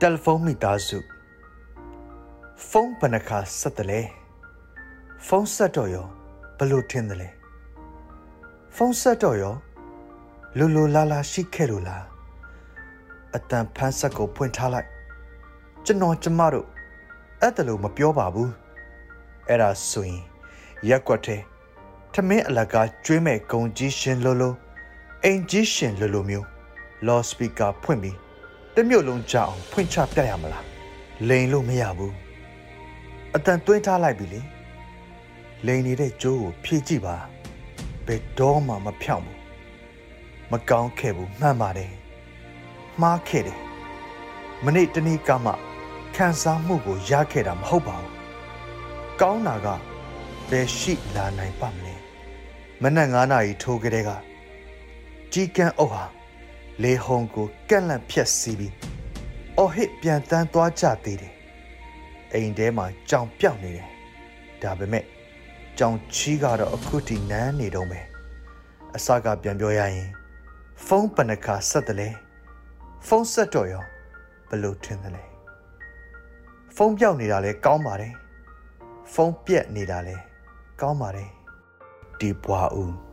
တယ်လီဖုန်းမိသားစုဖုန်းဘယ်နှခါဆက်တယ်လဲဖုန်းဆက်တော့ရောဘယ်လိုထင်တယ်လဲဖုန်းဆက်တော့ရောလူလူလာလာရှိခဲ့လို့လားအတန်ဖန်းဆက်ကိုဖွင့်ထားလိုက်ကျွန်တော်ကျမတို့အဲ့ဒါလို့မပြောပါဘူးအဲ့ဒါဆိုရင်ရက်ွက်တဲ့ထမင်းအလကားကျွေးမဲ့ဂုံကြီးရှင်လိုလိုအိမ်ကြီးရှင်လိုလိုမျိုးလော့စပီကာဖွင့်ပြီး တမျိုးလုံးကြအောင်ဖွင့်ချပြရမလားလိန်လို့မရဘူးအတန်သွင်းထားလိုက်ပြီလေလိန်နေတဲ့ကြိုးကိုဖြည့်ကြည့်ပါဘယ်တော့မှမဖြောင်းဘူးမကောင်းခဲ့ဘူးမှန်ပါတယ်မှားခဲ့တယ်မနေ့တနေ့ကမှခံစားမှုကိုရခဲ့တာမဟုတ်ပါဘူးကောင်းတာကဘယ်ရှိလာနိုင်ပါမလဲမနက်9နာရီထိုးကြတဲ့ကကြီးကန်းအုပ်ဟာ လေဟုံကိုကန့်လန့်ဖြက်စီးပြီးအော်ဟစ်ပြန်တန်းသွားကြသေးတယ်အိမ်ထဲမှာကြောင်ပြောက်နေတယ်ဒါပေမဲ့ကြောင်ချီးကတော့အခုထိနန်းနေတော့မယ်အစကပြန်ပြောရရင်ဖုန်းပနခါဆက်တယ်လေဖုန်းဆက်တော့ရောဘယ်လိုထင်တယ်လဲဖုန်းပြောက်နေတာလဲကောင်းပါတယ်ဖုန်းပြက်နေတာလဲကောင်းပါတယ်ဒီဘွားဦး